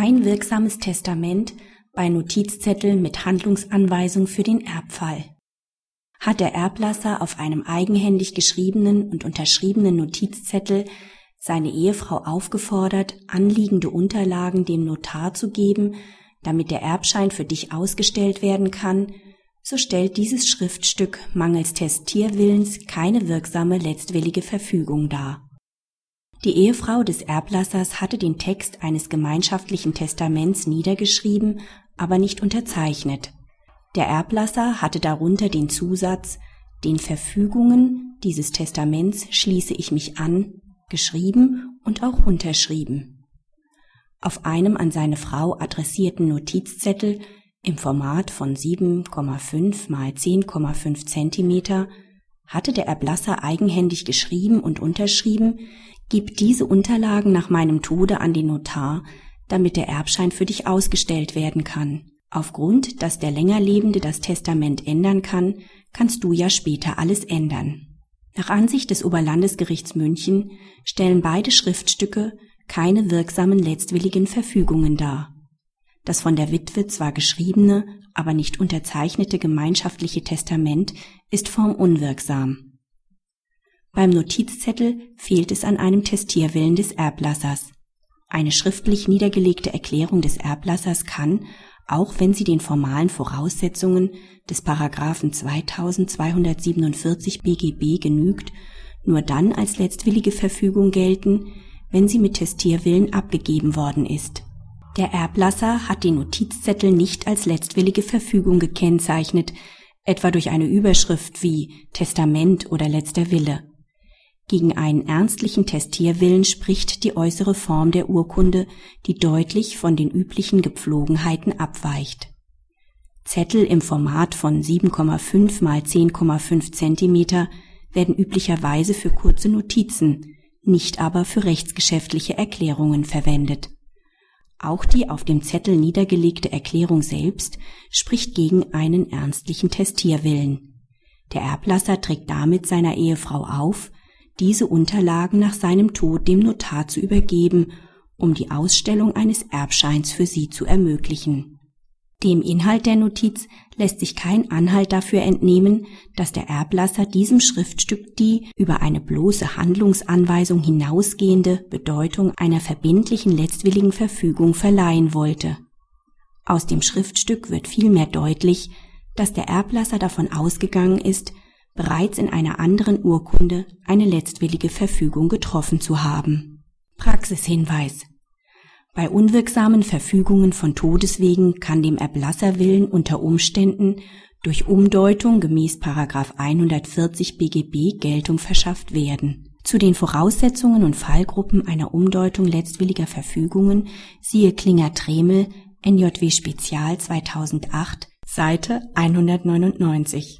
Kein wirksames Testament bei Notizzetteln mit Handlungsanweisung für den Erbfall. Hat der Erblasser auf einem eigenhändig geschriebenen und unterschriebenen Notizzettel seine Ehefrau aufgefordert, anliegende Unterlagen dem Notar zu geben, damit der Erbschein für dich ausgestellt werden kann, so stellt dieses Schriftstück mangels Testierwillens keine wirksame letztwillige Verfügung dar. Die Ehefrau des Erblassers hatte den Text eines gemeinschaftlichen Testaments niedergeschrieben, aber nicht unterzeichnet. Der Erblasser hatte darunter den Zusatz Den Verfügungen dieses Testaments schließe ich mich an geschrieben und auch unterschrieben. Auf einem an seine Frau adressierten Notizzettel im Format von 7,5 mal 10,5 Zentimeter hatte der Erblasser eigenhändig geschrieben und unterschrieben, Gib diese Unterlagen nach meinem Tode an den Notar, damit der Erbschein für dich ausgestellt werden kann. Aufgrund, dass der Längerlebende das Testament ändern kann, kannst du ja später alles ändern. Nach Ansicht des Oberlandesgerichts München stellen beide Schriftstücke keine wirksamen letztwilligen Verfügungen dar. Das von der Witwe zwar geschriebene, aber nicht unterzeichnete gemeinschaftliche Testament ist formunwirksam. Beim Notizzettel fehlt es an einem Testierwillen des Erblassers. Eine schriftlich niedergelegte Erklärung des Erblassers kann, auch wenn sie den formalen Voraussetzungen des Paragraphen 2247 BGB genügt, nur dann als letztwillige Verfügung gelten, wenn sie mit Testierwillen abgegeben worden ist. Der Erblasser hat den Notizzettel nicht als letztwillige Verfügung gekennzeichnet, etwa durch eine Überschrift wie Testament oder letzter Wille. Gegen einen ernstlichen Testierwillen spricht die äußere Form der Urkunde, die deutlich von den üblichen Gepflogenheiten abweicht. Zettel im Format von 7,5 mal 10,5 Zentimeter werden üblicherweise für kurze Notizen, nicht aber für rechtsgeschäftliche Erklärungen verwendet. Auch die auf dem Zettel niedergelegte Erklärung selbst spricht gegen einen ernstlichen Testierwillen. Der Erblasser trägt damit seiner Ehefrau auf, diese Unterlagen nach seinem Tod dem Notar zu übergeben, um die Ausstellung eines Erbscheins für sie zu ermöglichen. Dem Inhalt der Notiz lässt sich kein Anhalt dafür entnehmen, dass der Erblasser diesem Schriftstück die über eine bloße Handlungsanweisung hinausgehende Bedeutung einer verbindlichen letztwilligen Verfügung verleihen wollte. Aus dem Schriftstück wird vielmehr deutlich, dass der Erblasser davon ausgegangen ist, bereits in einer anderen Urkunde eine letztwillige Verfügung getroffen zu haben. Praxishinweis bei unwirksamen Verfügungen von Todeswegen kann dem Erblasserwillen unter Umständen durch Umdeutung gemäß 140 BGB Geltung verschafft werden. Zu den Voraussetzungen und Fallgruppen einer Umdeutung letztwilliger Verfügungen siehe Klinger-Tremel NJW Spezial 2008 Seite 199